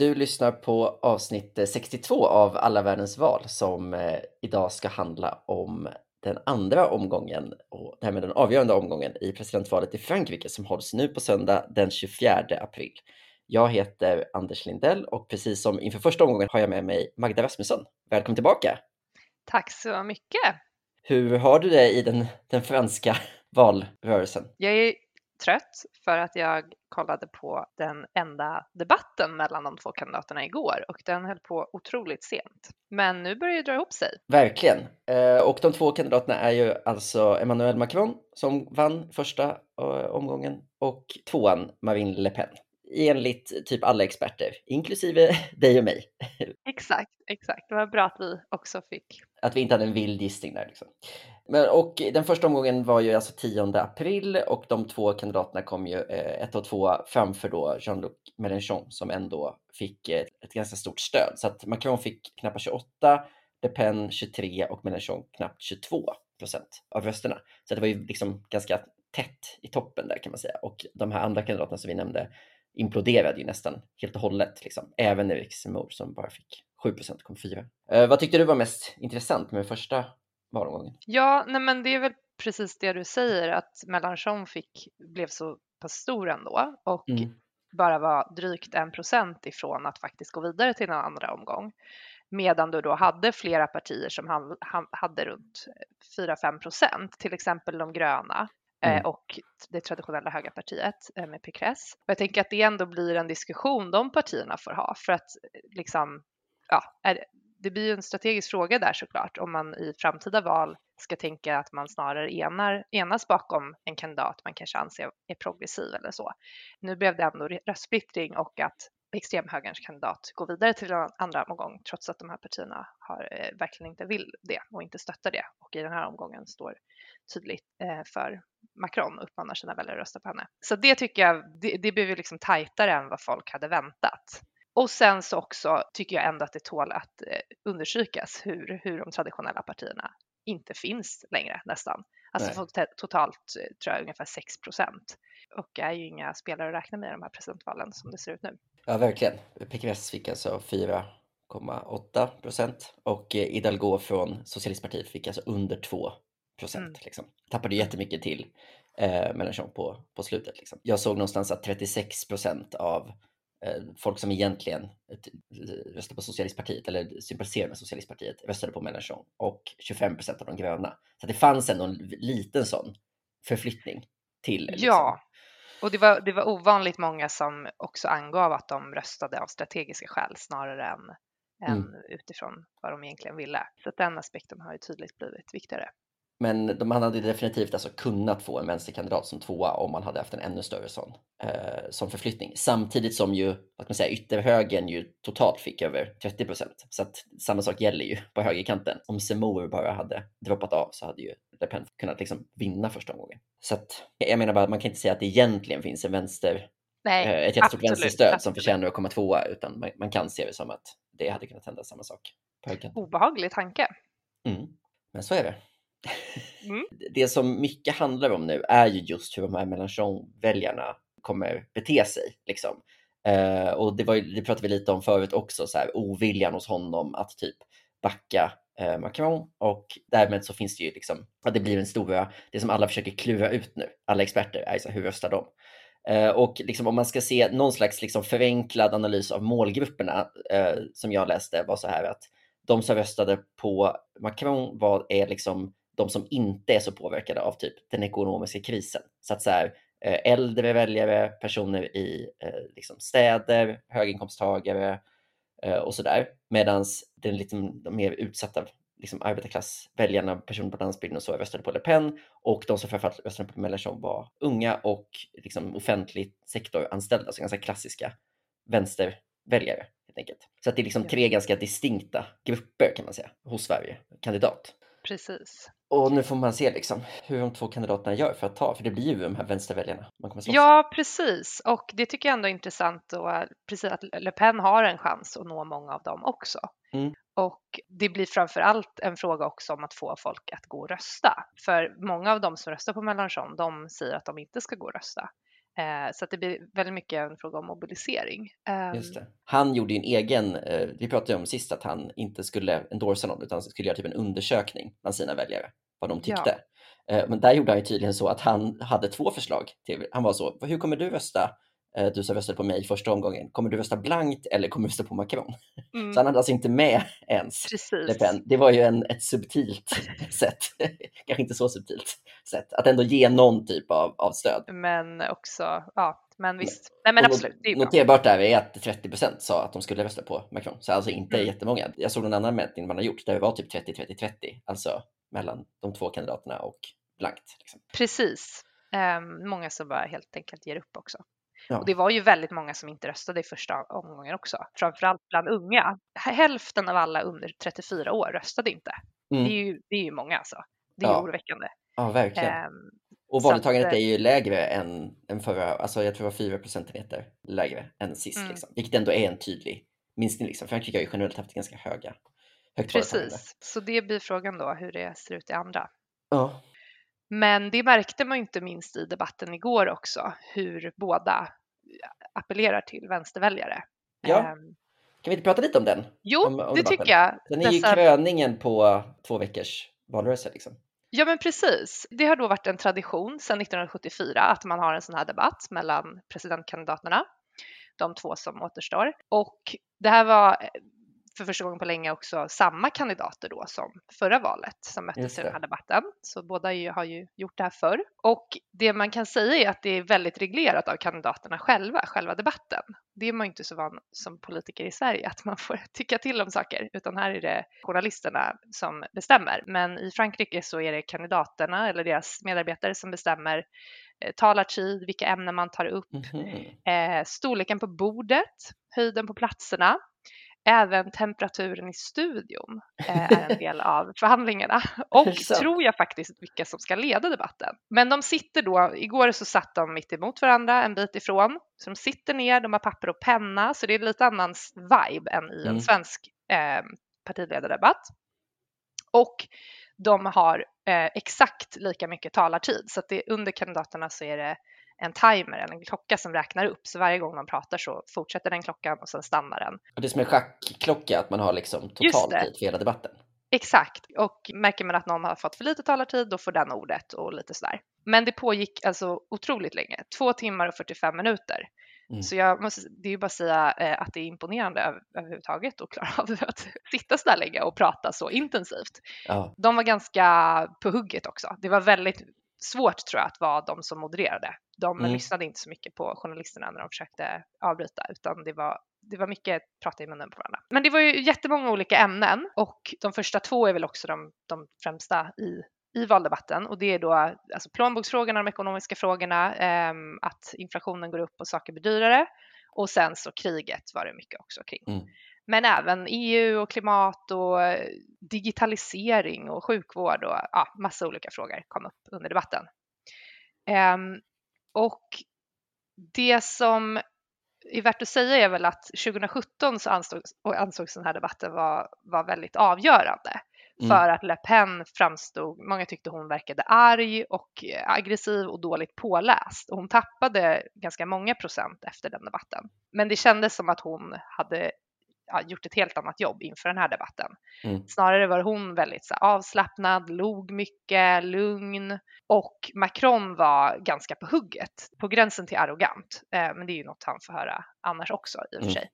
Du lyssnar på avsnitt 62 av Alla världens val som eh, idag ska handla om den andra omgången och därmed den avgörande omgången i presidentvalet i Frankrike som hålls nu på söndag den 24 april. Jag heter Anders Lindell och precis som inför första omgången har jag med mig Magda Rasmusson. Välkommen tillbaka! Tack så mycket! Hur har du det i den, den franska valrörelsen? Jag är trött för att jag kollade på den enda debatten mellan de två kandidaterna igår och den höll på otroligt sent. Men nu börjar det dra ihop sig. Verkligen. Eh, och de två kandidaterna är ju alltså Emmanuel Macron som vann första eh, omgången och tvåan Marine Le Pen enligt typ alla experter, inklusive dig och mig. Exakt, exakt. Det var bra att vi också fick. Att vi inte hade en vild gissning där. Liksom. Men, och den första omgången var ju alltså 10 april och de två kandidaterna kom ju eh, ett och två framför då Jean-Luc Mélenchon som ändå fick eh, ett ganska stort stöd. Så att Macron fick knappt 28, Le Pen 23 och Mélenchon knappt 22 procent av rösterna. Så det var ju liksom ganska tätt i toppen där kan man säga. Och de här andra kandidaterna som vi nämnde imploderade ju nästan helt och hållet. Liksom. Även Erik Semur som bara fick 7 kom fyra. Eh, vad tyckte du var mest intressant med första valomgången? Ja, nej men det är väl precis det du säger att Mélenchon fick, blev så pass stor ändå och mm. bara var drygt en procent ifrån att faktiskt gå vidare till en andra omgång. Medan du då hade flera partier som hade runt 4-5 procent, till exempel de gröna Eh, mm. Eh, och det traditionella höga partiet eh, med Pécresse. Och jag tänker att det ändå blir en diskussion de partierna får ha för att eh, liksom, ja, är, det blir ju en strategisk fråga där såklart om man i framtida val ska tänka att man snarare enar, enas bakom en kandidat man kanske anser är progressiv eller så. Nu blev det ändå röstsplittring och att extremhögerns kandidat går vidare till en andra omgång trots att de här partierna har, eh, verkligen inte vill det och inte stöttar det och i den här omgången står tydligt eh, för Macron och uppmanar sina väljare att rösta på henne. Så det tycker jag, det, det blev ju liksom tajtare än vad folk hade väntat. Och sen så också tycker jag ändå att det tål att eh, understrykas hur, hur de traditionella partierna inte finns längre nästan. Alltså Nej. totalt eh, tror jag ungefär 6 procent och är ju inga spelare att räkna med i de här presidentvalen som det ser ut nu. Ja, verkligen. PKS fick alltså 4,8 procent och eh, Hidalgo från Socialistpartiet fick alltså under 2 procent. Mm. Liksom. Tappade jättemycket till eh, Mélenchon på, på slutet. Liksom. Jag såg någonstans att 36 procent av eh, folk som egentligen eh, röstade på Socialistpartiet eller sympatiserar med Socialistpartiet röstade på Mélenchon och 25 procent av de gröna. Så det fanns ändå en liten sån förflyttning till. Liksom. Ja, och det var, det var ovanligt många som också angav att de röstade av strategiska skäl snarare än, mm. än utifrån vad de egentligen ville. Så den aspekten har ju tydligt blivit viktigare. Men de, hade definitivt alltså kunnat få en vänsterkandidat som tvåa om man hade haft en ännu större sån eh, som förflyttning. Samtidigt som ju att man säger, ytterhögern ju totalt fick över 30 procent. Så att samma sak gäller ju på högerkanten. Om Semur bara hade droppat av så hade ju Le Pen kunnat liksom vinna första omgången. Så att jag menar bara att man kan inte säga att det egentligen finns en vänster Nej, eh, ett jättestort vänsterstöd absolut. som förtjänar att komma tvåa utan man, man, kan se det som att det hade kunnat hända samma sak. På Obehaglig tanke. Mm. Men så är det. Mm. Det som mycket handlar om nu är ju just hur de här Mélenchon-väljarna kommer bete sig. Liksom. Uh, och det, var ju, det pratade vi lite om förut också, så här, oviljan hos honom att typ backa Eh, Macron och därmed så finns det ju liksom, att det blir en stora, det som alla försöker klura ut nu, alla experter, är så här, hur röstar de? Eh, och liksom, om man ska se någon slags liksom, förenklad analys av målgrupperna eh, som jag läste var så här att de som röstade på Macron var, är liksom de som inte är så påverkade av typ den ekonomiska krisen. Så att så här, äldre väljare, personer i eh, liksom städer, höginkomsttagare eh, och sådär. Medan den lite de mer utsatta liksom arbetarklassväljarna, personer på landsbygden och så röstade på Le Pen och de som framförallt röstade på Mélenchon var unga och liksom offentlig sektor anställda, så ganska klassiska vänsterväljare helt enkelt. Så att det är liksom tre ganska distinkta grupper kan man säga hos Sverige kandidat. Precis. Och nu får man se liksom hur de två kandidaterna gör för att ta, för det blir ju de här vänsterväljarna man kommer slåss. Ja, precis. Och det tycker jag ändå är intressant och precis att Le Pen har en chans att nå många av dem också. Mm. Och det blir framför allt en fråga också om att få folk att gå och rösta. För många av dem som röstar på Mélenchon, de säger att de inte ska gå och rösta. Eh, så att det blir väldigt mycket en fråga om mobilisering. Det. Han gjorde ju en egen, eh, vi pratade om sist att han inte skulle endorsa någon utan skulle göra typ en undersökning bland sina väljare, vad de tyckte. Ja. Eh, men där gjorde han tydligen så att han hade två förslag. Till, han var så, hur kommer du rösta? Eh, du som röstade på mig första omgången, kommer du rösta blankt eller kommer du rösta på Macron? Mm. Så han hade alltså inte med ens Le Pen. Det var ju en, ett subtilt sätt, kanske inte så subtilt sätt, att ändå ge någon typ av, av stöd. Men också, ja, men visst. Nej, men absolut. Det är noterbart där är att 30% sa att de skulle rösta på Macron, så alltså inte mm. jättemånga. Jag såg en annan mätning man har gjort där det var typ 30-30-30, alltså mellan de två kandidaterna och blankt. Liksom. Precis. Um, många som bara helt enkelt ger upp också. Ja. Och det var ju väldigt många som inte röstade i första omgången också, framförallt bland unga. Hälften av alla under 34 år röstade inte. Mm. Det, är ju, det är ju många alltså. Det är ja. oroväckande. Ja, verkligen. Um, och valdeltagandet är ju lägre än, än förra, alltså jag tror det var 4 procentenheter lägre än sist, mm. liksom. vilket ändå är en tydlig minskning. Liksom. Frankrike har ju generellt haft ganska höga Precis, så det blir frågan då hur det ser ut i andra. Ja. Men det märkte man inte minst i debatten igår också, hur båda appellerar till vänsterväljare. Ja. Um, kan vi inte prata lite om den? Jo, om, om det tycker jag. Den är Dessa... ju kröningen på två veckors valrörelse. Liksom. Ja, men precis. Det har då varit en tradition sedan 1974 att man har en sån här debatt mellan presidentkandidaterna, de två som återstår. Och det här var för första gången på länge också samma kandidater då som förra valet som möttes i den här debatten. Så båda ju, har ju gjort det här förr. Och det man kan säga är att det är väldigt reglerat av kandidaterna själva, själva debatten. Det är man inte så van som politiker i Sverige att man får tycka till om saker, utan här är det journalisterna som bestämmer. Men i Frankrike så är det kandidaterna eller deras medarbetare som bestämmer eh, talartid, vilka ämnen man tar upp, mm -hmm. eh, storleken på bordet, höjden på platserna Även temperaturen i studion eh, är en del av förhandlingarna och tror jag faktiskt vilka som ska leda debatten. Men de sitter då, igår så satt de mitt emot varandra en bit ifrån, så de sitter ner, de har papper och penna, så det är lite annan vibe än i en mm. svensk eh, partiledardebatt. Och de har eh, exakt lika mycket talartid, så att det, under kandidaterna så är det en timer eller en klocka som räknar upp. Så varje gång de pratar så fortsätter den klockan och sen stannar den. Och det är som en schackklocka, att man har liksom totaltid för hela debatten. Exakt, och märker man att någon har fått för lite talartid då får den ordet och lite sådär. Men det pågick alltså otroligt länge, två timmar och 45 minuter. Mm. Så jag måste, det är ju bara att säga eh, att det är imponerande över, överhuvudtaget att klara av att sitta så där länge och prata så intensivt. Ja. De var ganska på hugget också. Det var väldigt svårt tror jag att vara de som modererade. De mm. lyssnade inte så mycket på journalisterna när de försökte avbryta utan det var det var mycket prata i munnen på varandra. Men det var ju jättemånga olika ämnen och de första två är väl också de, de främsta i, i valdebatten och det är då alltså plånboksfrågorna, de ekonomiska frågorna, eh, att inflationen går upp och saker blir dyrare och sen så kriget var det mycket också kring. Mm. Men även EU och klimat och digitalisering och sjukvård och ja, massa olika frågor kom upp under debatten. Um, och det som är värt att säga är väl att 2017 så ansågs, ansågs den här debatten vara var väldigt avgörande mm. för att Le Pen framstod, många tyckte hon verkade arg och aggressiv och dåligt påläst och hon tappade ganska många procent efter den debatten. Men det kändes som att hon hade ja, gjort ett helt annat jobb inför den här debatten. Mm. Snarare var hon väldigt så, avslappnad, log mycket, lugn och Macron var ganska på hugget, på gränsen till arrogant. Eh, men det är ju något han får höra annars också i och för mm. sig.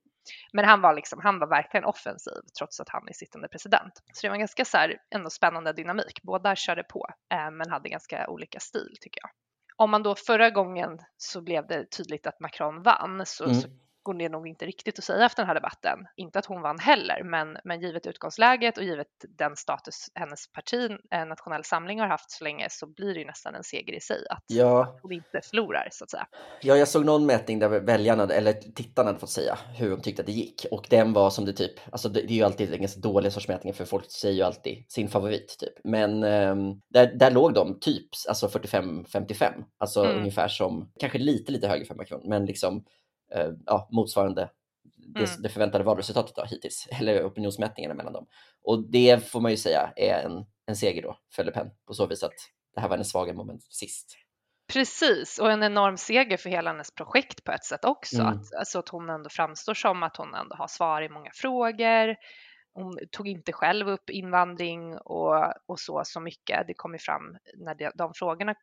Men han var, liksom, han var verkligen offensiv trots att han är sittande president. Så det var en ganska så här, ändå spännande dynamik. Båda körde på eh, men hade ganska olika stil tycker jag. Om man då förra gången så blev det tydligt att Macron vann så, mm. så går det nog inte riktigt att säga efter den här debatten. Inte att hon vann heller, men, men givet utgångsläget och givet den status hennes parti, eh, Nationell Samling, har haft så länge så blir det ju nästan en seger i sig att, ja. hon inte förlorar så att säga. Ja, jag såg någon mätning där väljarna, eller tittarna hade fått säga hur de tyckte att det gick och den var som det typ, alltså det, det är ju alltid en ganska dålig sorts mätningar för folk säger ju alltid sin favorit typ, men um, där, där låg de typ alltså 45-55, alltså mm. ungefär som, kanske lite lite högre för Macron, men liksom ja, motsvarande det, mm. det förväntade valresultatet då, hittills, eller opinionsmätningarna mellan dem. Och det får man ju säga är en, en seger då för Le Pen på så vis att det här var en svagare moment sist. Precis, och en enorm seger för hela hennes projekt på ett sätt också. Mm. Att, alltså att hon ändå framstår som att hon ändå har svar i många frågor. Hon tog inte själv upp invandring och, och så så mycket. Det kom ju fram när de, de frågorna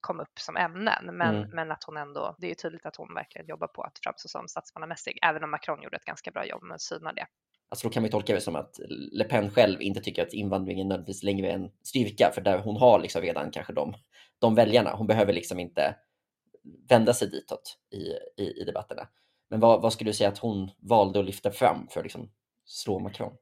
kom upp som ämnen, men, Mm. men att hon ändå, det är ju tydligt att hon verkligen jobbar på att framstå som statsmannamässig, även om Macron gjorde ett ganska bra jobb med att syna det. Alltså då kan vi tolka det som att Le Pen själv inte tycker att invandringen nödvändigtvis längre är en styrka, för där hon har liksom redan kanske de, de väljarna. Hon behöver liksom inte vända sig ditåt i, i, i debatterna. Men vad, vad skulle du säga att hon valde att lyfta fram för att liksom slå Macron?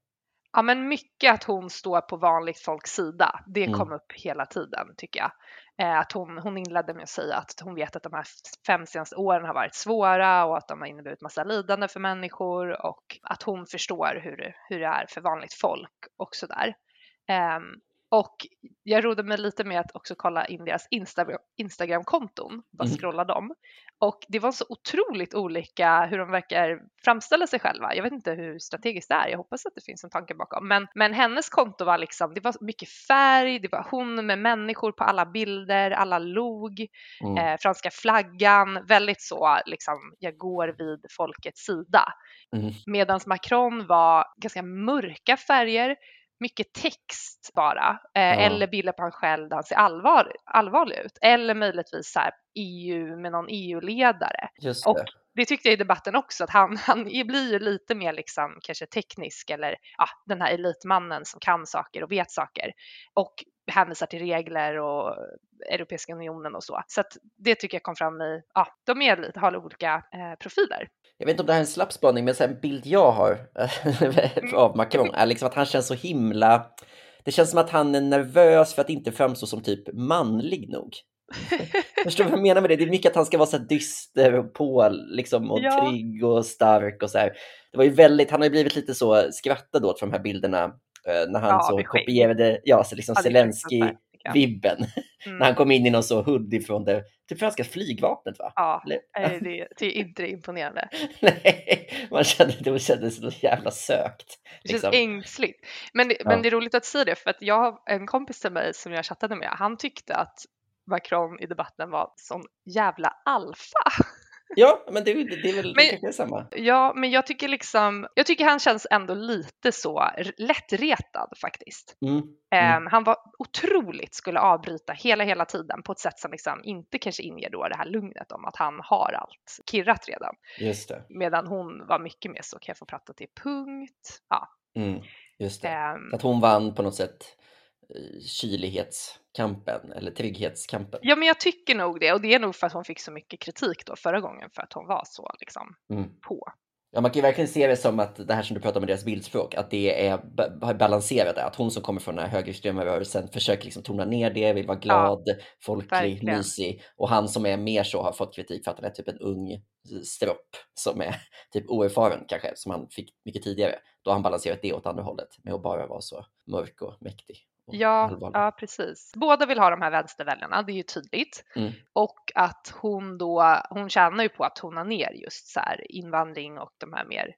Ja, men mycket att hon står på vanligt folks sida. Det Mm. kom upp hela tiden tycker jag. Eh, att hon, hon inledde med att säga att hon vet att de här fem senaste åren har varit svåra och att de har inneburit massa lidande för människor och att hon förstår hur, det- hur det är för vanligt folk och sådär. Ehm, och jag rodde mig lite med att också kolla in deras Instagram, Instagram-konton, bara Mm. scrolla dem. Och det var så otroligt olika hur de verkar framställa sig själva. Jag vet inte hur strategiskt det är, jag hoppas att det finns en tanke bakom. Men, men hennes konto var liksom, det var mycket färg, det var hon med människor på alla bilder, alla log, Mm. eh, franska flaggan, väldigt så liksom, jag går vid folkets sida. Mm. Medan Macron var ganska mörka färger, mycket text bara, eh, Ja. eller bilder på han själv där han ser allvar, allvarlig ut. Eller möjligtvis så här EU med någon EU-ledare. Just Och det. det tyckte jag i debatten också, att han, han blir ju lite mer liksom kanske teknisk eller ja, den här elitmannen som kan saker och vet saker och hänvisar till regler och Europeiska unionen och så. Så att det tycker jag kom fram i, ja, de är lite, har olika eh, profiler. Jag vet inte om det här är en slapp spaning, men en bild jag har av Macron är liksom att han känns så himla... Det känns som att han är nervös för att inte framstå som typ manlig nog. Förstår du vad jag menar med det? Det är mycket att han ska vara så dyster och på liksom och Ja. trygg och stark och så här. Det var ju väldigt, han har ju blivit lite så skrattad åt för de här bilderna eh, när han Ja, så kopierade, ja, så liksom Ja, det är Zelensky fruktansvärt, tycker jag. vibben Mm. när han kom in i någon så hoodie från det typ franska flygvapnet va? Ja, Eller- eh, det, det är inte imponerande. Nej, man kände, det kändes så jävla sökt. Det känns Liksom. ängsligt. Men, det- Ja. men det är roligt att säga det för att jag har en kompis till mig som jag chattade med, han tyckte att Macron i debatten var sån jävla alfa. Ja, men det, det, det är väl det Men- är samma. Ja, men jag tycker liksom, jag tycker han känns ändå lite så lättretad faktiskt. Mm. Mm. Ehm, han var otroligt, skulle avbryta hela, hela tiden på ett sätt som liksom inte kanske inger då det här lugnet om att han har allt kirrat redan. Just det. Medan hon var mycket mer så, kan jag få prata till punkt? Ja. Mm. Just det. ehm, Att hon vann på något sätt kylighetskampen eller trygghetskampen. Ja, men jag tycker nog det och det är nog för att hon fick så mycket kritik då förra gången för att hon var så liksom Mm. på. Ja, man kan ju verkligen se det som att det här som du pratar om med deras bildspråk, att det är ba- balanserat. Att hon som kommer från den här högerextrema rörelsen försöker liksom tona ner det, vill vara glad, folklig, verkligen. mysig. Och han som är mer så har fått kritik för att han är typ en ung stropp som är typ oerfaren kanske, som han fick mycket tidigare. Då har han balanserat det åt andra hållet med att bara vara så mörk och mäktig. Ja, ja, precis. Båda vill ha de här vänsterväljarna, det är ju tydligt. Mm. Och att hon då, hon tjänar ju på att tona ner just så här invandring och de här mer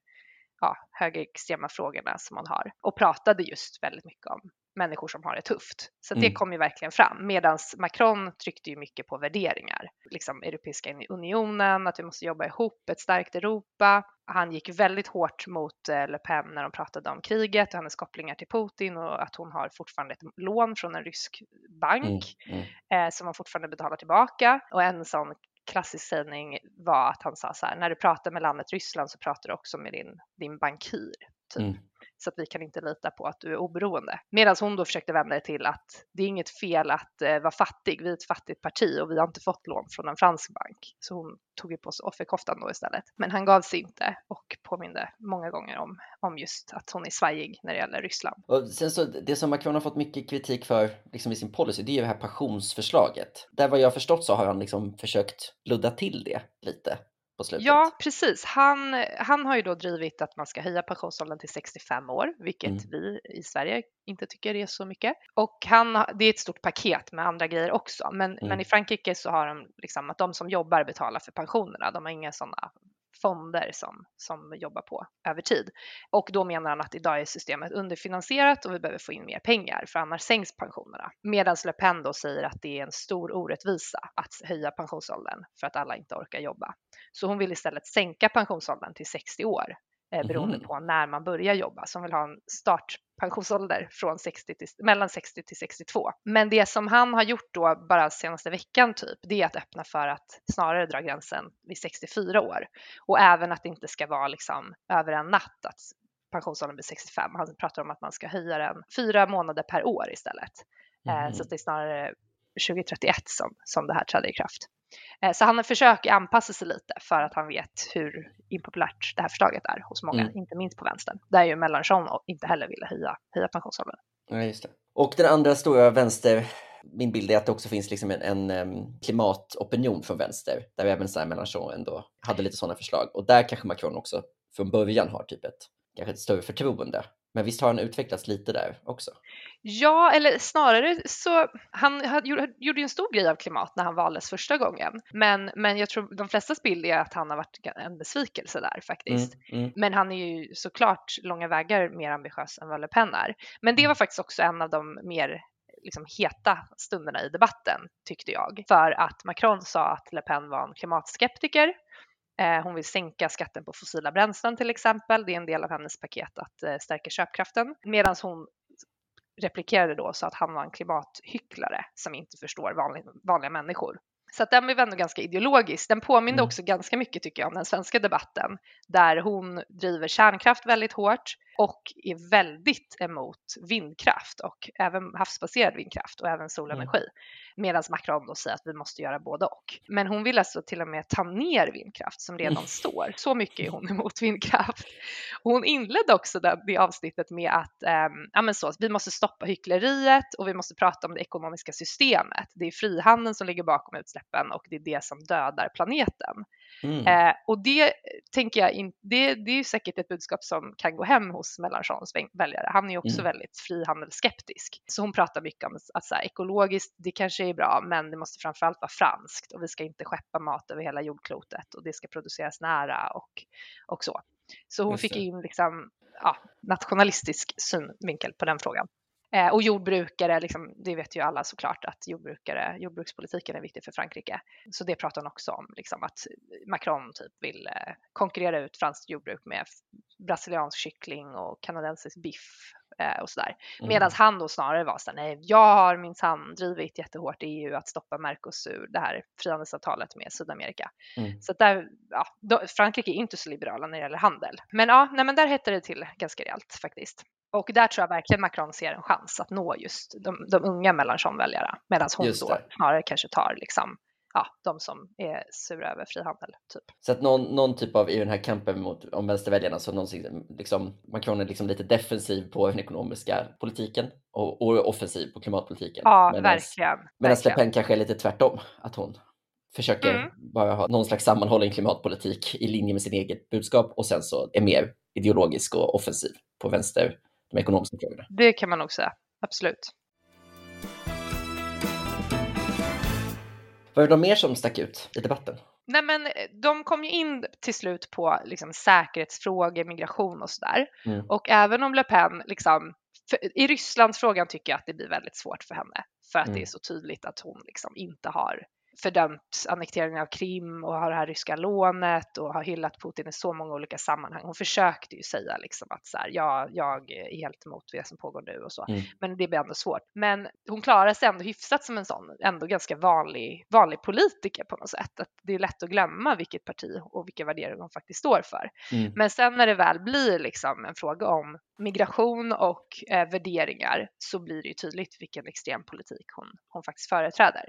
ja, högerextrema frågorna som hon har. Och pratade just väldigt mycket om människor som har det tufft. Så det Mm. kom ju verkligen fram. Medan Macron tryckte ju mycket på värderingar. Liksom Europeiska unionen, att vi måste jobba ihop, ett starkt Europa. Han gick väldigt hårt mot eh, Le Pen när de pratade om kriget och hennes kopplingar till Putin och att hon har fortfarande ett lån från en rysk bank Mm. Mm. eh, som han fortfarande betalar tillbaka. Och en sån klassisk sägning var att han sa så här, när du pratar med landet Ryssland så pratar du också med din, din bankir. Typ. Så att vi kan inte lita på att du är oberoende. Medan hon då försökte vända det till att det är inget fel att eh, vara fattig. Vi är ett fattigt parti och vi har inte fått lån från en fransk bank. Så hon tog ju på sig offerkoftan då istället. Men han gav sig inte och påminde många gånger om, om just att hon är svajig när det gäller Ryssland. Och sen så, det som Macron har fått mycket kritik för liksom i sin policy, det är ju det här pensionsförslaget. Där vad jag förstått så har han liksom försökt ludda till det lite på slutet. Ja, precis. Han, han har ju då drivit att man ska höja pensionsåldern till 65 år, vilket Mm. vi i Sverige inte tycker är så mycket. Och han, det är ett stort paket med andra grejer också. Men, Mm. men i Frankrike så har de liksom att de som jobbar betalar för pensionerna. De har inga sådana fonder som, som jobbar på över tid. Och då menar han att idag är systemet underfinansierat och vi behöver få in mer pengar för annars sänks pensionerna. Medan Le Pen då säger att det är en stor orättvisa att höja pensionsåldern för att alla inte orkar jobba. Så hon vill istället sänka pensionsåldern till 60 år eh, beroende mm. på när man börjar jobba. Hon vill ha en startpensionsålder från 60 till, mellan 60 till 62. Men det som han har gjort då bara senaste veckan typ, det är att öppna för att snarare dra gränsen vid 64 år och även att det inte ska vara liksom över en natt att pensionsåldern blir 65. Han pratar om att man ska höja den fyra månader per år istället. Mm. Så det är snarare 2031 som, som det här träder i kraft. Eh, så han försöker anpassa sig lite för att han vet hur impopulärt det här förslaget är hos många, mm. inte minst på vänstern, där ju Mélenchon inte heller ville höja, höja pensionsåldern. Ja, just det. Och den andra stora vänster, min bild är att det också finns liksom en, en klimatopinion från vänster, där även så här ändå hade lite sådana förslag. Och där kanske Macron också från början har typ ett, kanske ett större förtroende men visst har han utvecklats lite där också? Ja, eller snarare så, han gjorde ju en stor grej av klimat när han valdes första gången. Men, men jag tror de flestas bild är att han har varit en besvikelse där faktiskt. Mm, mm. Men han är ju såklart långa vägar mer ambitiös än vad Le Pen är. Men det mm. var faktiskt också en av de mer liksom heta stunderna i debatten tyckte jag. För att Macron sa att Le Pen var en klimatskeptiker Eh, hon vill sänka skatten på fossila bränslen till exempel. Det är en del av hennes paket att eh, stärka köpkraften. Medan hon replikerade då så att han var en klimathycklare som inte förstår vanliga, vanliga människor. Så att den blev ändå ganska ideologisk. Den påminner mm. också ganska mycket tycker jag om den svenska debatten där hon driver kärnkraft väldigt hårt och är väldigt emot vindkraft och även havsbaserad vindkraft och även solenergi. Mm. Medan Macron då säger att vi måste göra både och. Men hon vill alltså till och med ta ner vindkraft som redan mm. står. Så mycket är hon emot vindkraft. Hon inledde också det, det avsnittet med att eh, ja, men så, vi måste stoppa hyckleriet och vi måste prata om det ekonomiska systemet. Det är frihandeln som ligger bakom utsläppen och det är det som dödar planeten. Mm. Eh, och det tänker jag, in, det, det är säkert ett budskap som kan gå hem hos Mélenchons väljare. Han är ju också mm. väldigt frihandelsskeptisk. Så hon pratar mycket om att så här, ekologiskt, det kanske är bra, men det måste framförallt vara franskt och vi ska inte skeppa mat över hela jordklotet och det ska produceras nära och, och så. Så hon fick in liksom, ja, nationalistisk synvinkel på den frågan. Eh, och jordbrukare, liksom, det vet ju alla såklart att jordbrukare, jordbrukspolitiken är viktig för Frankrike. Så det pratar hon också om, liksom, att Macron typ vill eh, konkurrera ut franskt jordbruk med brasiliansk kyckling och kanadensisk biff eh, och sådär. Mm. Medan han då snarare var så nej, jag har minsann drivit jättehårt i EU att stoppa Mercosur, det här frihandelsavtalet med Sydamerika. Mm. Så där, ja, då, Frankrike är inte så liberala när det gäller handel. Men ja, nej, men där hette det till ganska rejält faktiskt. Och där tror jag verkligen Macron ser en chans att nå just de, de unga Mélenchon-väljare medan hon då snarare kanske tar liksom, ja, de som är sura över frihandel. Typ. Så att någon, någon typ av, i den här kampen mot, om vänsterväljarna, så någon, liksom, Macron är liksom lite defensiv på den ekonomiska politiken och, och offensiv på klimatpolitiken. Ja, medans, verkligen. Medan Le Pen kanske är lite tvärtom, att hon försöker mm. bara ha någon slags sammanhållen klimatpolitik i linje med sin eget budskap och sen så är mer ideologisk och offensiv på vänster de ekonomiska frågorna. Det kan man nog säga, absolut. Vad är det mer som stack ut i debatten? Nej, men eh, de kom ju in till slut på liksom, säkerhetsfrågor, migration och sådär. Mm. Och även om Le Pen, liksom, i Rysslandsfrågan tycker jag att det blir väldigt svårt för henne. För att mm. det är så tydligt att hon liksom inte har fördömt annekteringen av Krim och har det här ryska lånet och har hyllat Putin i så många olika sammanhang. Hon försökte ju säga liksom att så här, ja, jag är helt emot det som pågår nu och så, mm. men det blir ändå svårt. Men hon klarar sig ändå hyfsat som en sån, ändå ganska vanlig, vanlig politiker på något sätt. Att det är lätt att glömma vilket parti och vilka värderingar hon faktiskt står för. Mm. Men sen när det väl blir liksom en fråga om migration och eh, värderingar så blir det ju tydligt vilken extrem politik hon, hon faktiskt företräder.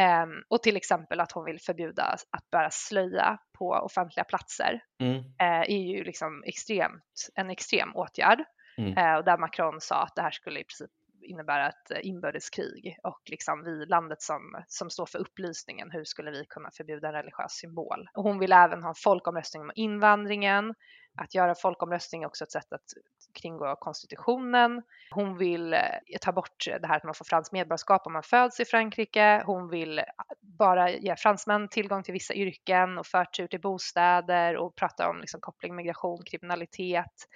Um, och till exempel att hon vill förbjuda att bära slöja på offentliga platser mm. uh, är ju liksom extremt, en extrem åtgärd. Mm. Uh, och där Macron sa att det här skulle i princip innebära ett inbördeskrig och liksom vi, landet som, som står för upplysningen, hur skulle vi kunna förbjuda en religiös symbol? Och hon vill även ha en folkomröstning om invandringen att göra folkomröstning är också ett sätt att kringgå konstitutionen. Hon vill eh, ta bort det här att man får franskt medborgarskap om man föds i Frankrike. Hon vill eh, bara ge fransmän tillgång till vissa yrken och förtur till bostäder och prata om liksom koppling migration, kriminalitet,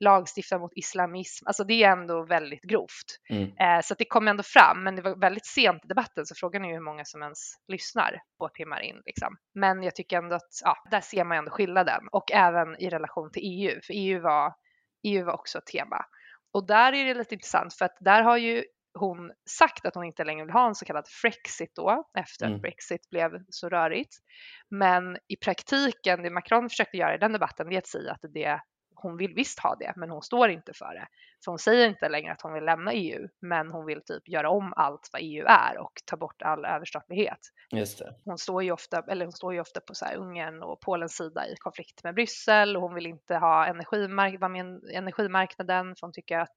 lagstifta mot islamism. Alltså det är ändå väldigt grovt. Mm. Eh, så det kom ändå fram, men det var väldigt sent i debatten så frågan är hur många som ens lyssnar två timmar in. Liksom. Men jag tycker ändå att ja, där ser man ändå skillnaden och även i relation till EU, för EU var EU var också ett tema. Och där är det lite intressant för att där har ju hon sagt att hon inte längre vill ha en så kallad Frexit då efter mm. att Brexit blev så rörigt. Men i praktiken, det Macron försökte göra i den debatten, det är att säga att det hon vill visst ha det, men hon står inte för det. För hon säger inte längre att hon vill lämna EU, men hon vill typ göra om allt vad EU är och ta bort all överstatlighet. Just det. Hon står ju ofta, eller hon står ju ofta på så här Ungern och Polens sida i konflikt med Bryssel och hon vill inte ha energimark vara med energimarknaden för hon tycker att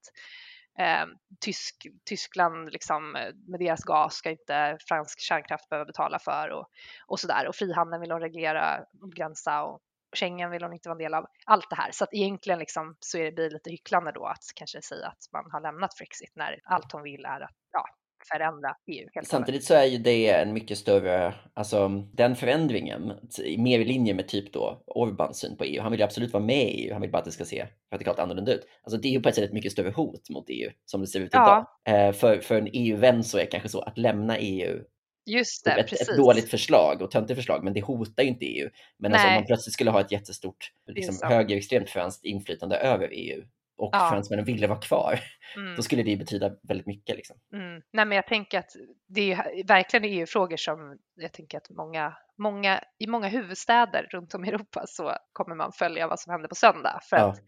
Eh, Tysk, Tyskland liksom, med deras gas ska inte fransk kärnkraft behöva betala för och, och sådär. Och frihandeln vill hon reglera och begränsa och Schengen vill hon inte vara en del av. Allt det här. Så att egentligen liksom så är det blir lite hycklande då att kanske säga att man har lämnat Frexit när allt hon vill är att ja, förändra EU. Samtidigt så är ju det en mycket större, alltså den förändringen, mer i linje med typ då Orbans syn på EU. Han vill ju absolut vara med i EU, han vill bara att det ska se radikalt annorlunda ut. Alltså det är ju på ett sätt ett mycket större hot mot EU som det ser ut ja. idag. Eh, för, för en EU-vän så är det kanske så att lämna EU Just det, ett, ett, dåligt förslag och töntigt förslag, men det hotar ju inte EU. Men alltså, om man plötsligt skulle ha ett jättestort liksom, högerextremt franskt inflytande över EU och ja. fransmännen ville vara kvar, mm. då skulle det betyda väldigt mycket. Liksom. Mm. Nej, men jag tänker att det är verkligen EU-frågor som jag tänker att många, många, i många huvudstäder runt om i Europa så kommer man följa vad som händer på söndag. För ja. att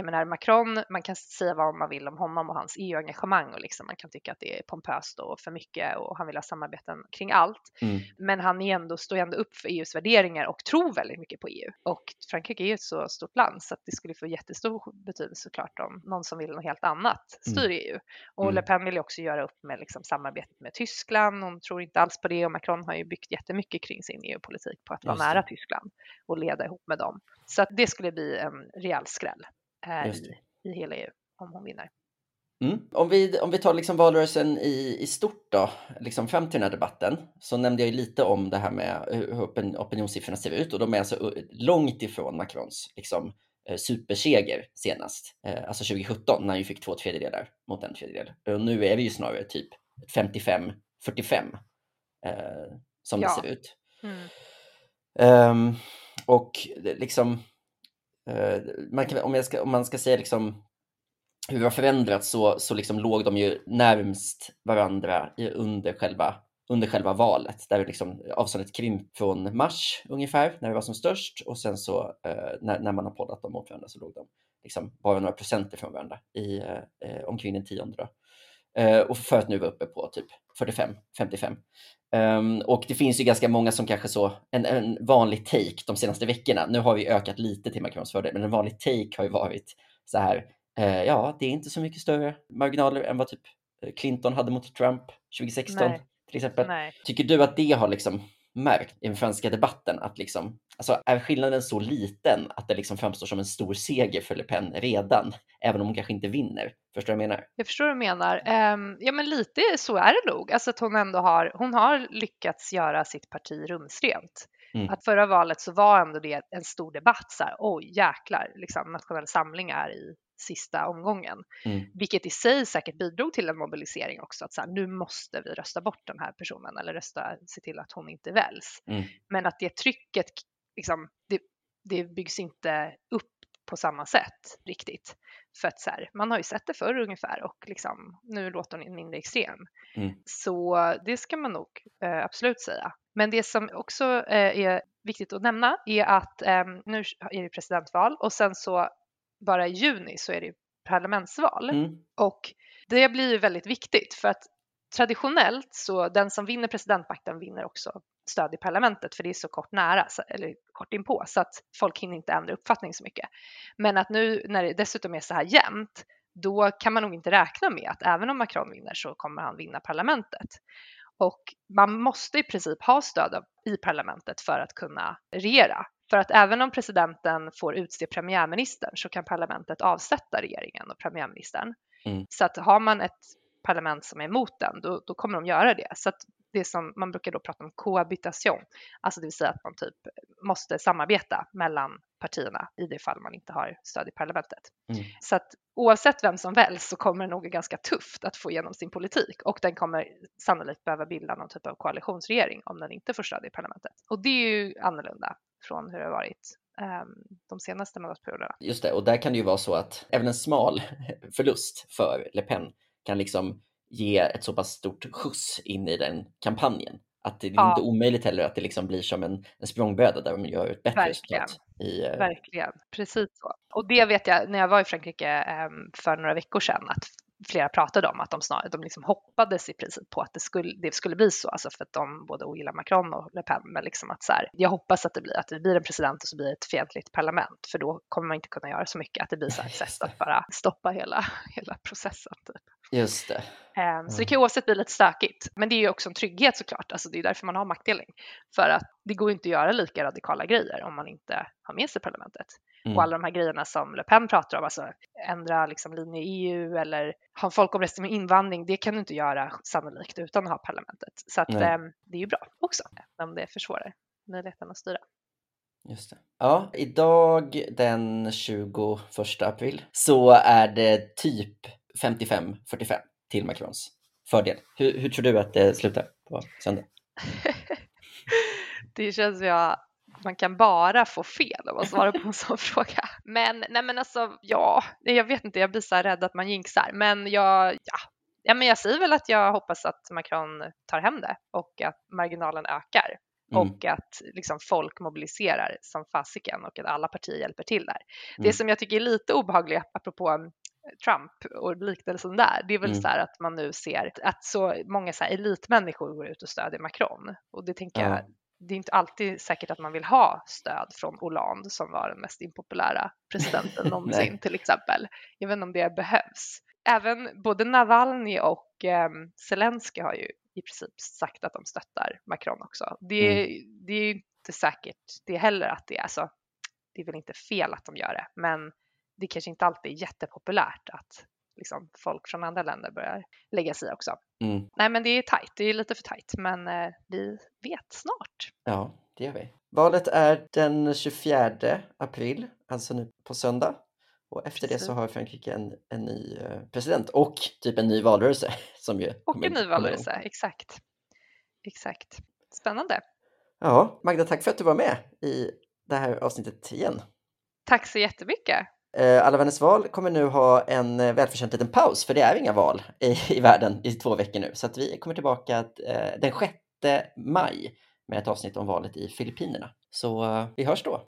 jag menar Macron, man kan säga vad man vill om honom och hans EU-engagemang och liksom man kan tycka att det är pompöst och för mycket och han vill ha samarbeten kring allt. Mm. Men han är ändå, står ändå upp för EUs värderingar och tror väldigt mycket på EU. Och Frankrike är ju ett så stort land så att det skulle få jättestor betydelse såklart om någon som vill något helt annat styr mm. EU. Och mm. Le Pen vill ju också göra upp med liksom samarbetet med Tyskland. Hon tror inte alls på det och Macron har ju byggt jättemycket kring sin EU-politik på att vara nära Tyskland och leda ihop med dem. Så att det skulle bli en rejäl skräll i, i hela EU om hon vinner. Mm. Om, vi, om vi tar liksom valrörelsen i, i stort då, liksom fram till den här debatten, så nämnde jag ju lite om det här med hur opinionssiffrorna ser ut och de är alltså långt ifrån Macrons liksom, eh, superseger senast, eh, alltså 2017 när han fick två tredjedelar mot en tredjedel. Och nu är vi ju snarare typ 55-45 eh, som ja. det ser ut. Mm. Um, och liksom Eh, man kan, om, ska, om, man ska säga liksom hur det har förändrats så, så liksom låg de ju närmst varandra under själva, under själva valet. Där liksom avståndet krympt från mars ungefär, när det var som störst. Och sen så eh, när, när, man har poddat dem mot varandra så låg de liksom bara några procent ifrån varandra i eh, eh, omkring den tionde. Då. Eh, och för att nu vara uppe på typ 45, 55. Um, och det finns ju ganska många som kanske så, en, en vanlig take de senaste veckorna, nu har vi ökat lite till Macrons fördel, men en vanlig take har ju varit så här, uh, ja, det är inte så mycket större marginaler än vad typ eh, Clinton hade mot Trump 2016 Nej. till exempel. Nej. Tycker du att det har liksom märkt i den franska debatten att liksom, alltså är skillnaden så liten att det liksom framstår som en stor seger för Le Pen redan, även om hon kanske inte vinner? Förstår du vad jag menar? Jag förstår vad du menar. Um, ja, men lite så är det nog. Alltså att hon ändå har, hon har lyckats göra sitt parti rumsrent. Mm. Att förra valet så var ändå det en stor debatt så här, oj jäklar, liksom nationell samling är i sista omgången, mm. vilket i sig säkert bidrog till en mobilisering också. Att så här, nu måste vi rösta bort den här personen eller rösta, se till att hon inte väljs. Mm. Men att det trycket, liksom, det, det byggs inte upp på samma sätt riktigt. För att så här, man har ju sett det förr ungefär och liksom, nu låter hon mindre extrem. Mm. Så det ska man nog eh, absolut säga. Men det som också eh, är viktigt att nämna är att eh, nu är det presidentval och sen så bara i juni så är det parlamentsval. Mm. Och det blir ju väldigt viktigt för att traditionellt så den som vinner presidentmakten vinner också stöd i parlamentet för det är så kort nära eller kort inpå så att folk hinner inte ändra uppfattning så mycket. Men att nu när det dessutom är så här jämnt då kan man nog inte räkna med att även om Macron vinner så kommer han vinna parlamentet. Och man måste i princip ha stöd i parlamentet för att kunna regera. För att även om presidenten får utse premiärministern så kan parlamentet avsätta regeringen och premiärministern. Mm. Så att har man ett parlament som är emot den, då, då kommer de göra det. Så att det som man brukar då prata om cohabitation, alltså det vill säga att man typ måste samarbeta mellan partierna i det fall man inte har stöd i parlamentet. Mm. Så att oavsett vem som väljs så kommer det nog ganska tufft att få igenom sin politik och den kommer sannolikt behöva bilda någon typ av koalitionsregering om den inte får stöd i parlamentet. Och det är ju annorlunda från hur det har varit um, de senaste mandatperioderna. Just det, och där kan det ju vara så att även en smal förlust för Le Pen kan liksom ge ett så pass stort skjuts in i den kampanjen. Att det är ja. inte omöjligt heller att det liksom blir som en, en språngbräda där de gör ett bättre Verkligen. resultat. I, uh... Verkligen, precis så. Och det vet jag när jag var i Frankrike um, för några veckor sedan att flera pratade om att de, snar, de liksom hoppades i princip på att det skulle, det skulle bli så, alltså för att de både ogillar Macron och Le Pen, men liksom att så här, jag hoppas att det blir, att det blir en president och så blir det ett fientligt parlament, för då kommer man inte kunna göra så mycket, att det blir så här ett sätt att bara stoppa hela, hela processen. Typ. Just det. Mm. Så det kan ju oavsett bli lite stökigt. Men det är ju också en trygghet såklart. Alltså det är därför man har maktdelning. För att det går inte att göra lika radikala grejer om man inte har med sig parlamentet. Mm. Och alla de här grejerna som Le Pen pratar om, alltså ändra liksom linje i EU eller ha en folkomröstning med invandring, det kan du inte göra sannolikt utan att ha parlamentet. Så att, eh, det är ju bra också, om det försvårar möjligheten att styra. Just det. Ja, idag den 21 april så är det typ 55-45 till Macrons fördel. Hur, hur, tror du att det slutar på söndag? det känns jag man kan bara få fel om man svarar på en sån fråga. Men nej men alltså ja, jag vet inte, jag blir så här rädd att man jinxar. Men jag, ja, ja men jag säger väl att jag hoppas att Macron tar hem det och att marginalen ökar. Mm. och att liksom, folk mobiliserar som fasiken och att alla partier hjälper till där. Mm. Det som jag tycker är lite obehagligt apropå Trump och liknelsen där, det är väl mm. så här att man nu ser att så många så här elitmänniskor går ut och stödjer Macron och det tänker ja. jag det är inte alltid säkert att man vill ha stöd från Hollande som var den mest impopulära presidenten någonsin till exempel. Jag vet inte om det behövs. Även både Navalny och eh, Zelensky har ju i princip sagt att de stöttar Macron också. Det, mm. det är inte säkert det heller att det är så. Alltså, det är väl inte fel att de gör det, men det kanske inte alltid är jättepopulärt att liksom, folk från andra länder börjar lägga sig också. Mm. Nej, men det är tajt. Det är lite för tajt, men eh, vi vet snart. Ja, det gör vi. Valet är den 24 april, alltså nu på söndag. Och efter Precis. det så har Frankrike en, en ny eh, president och typ en ny valrörelse. Som ju och en ny valrörelse, exakt. Exakt. Spännande. Ja, Magda, tack för att du var med i det här avsnittet igen. Tack så jättemycket. Eh, Alla vänners val kommer nu ha en eh, välförtjänt liten paus, för det är inga val i, i världen i två veckor nu. Så att vi kommer tillbaka eh, den 6 maj med ett avsnitt om valet i Filippinerna. Så vi hörs då.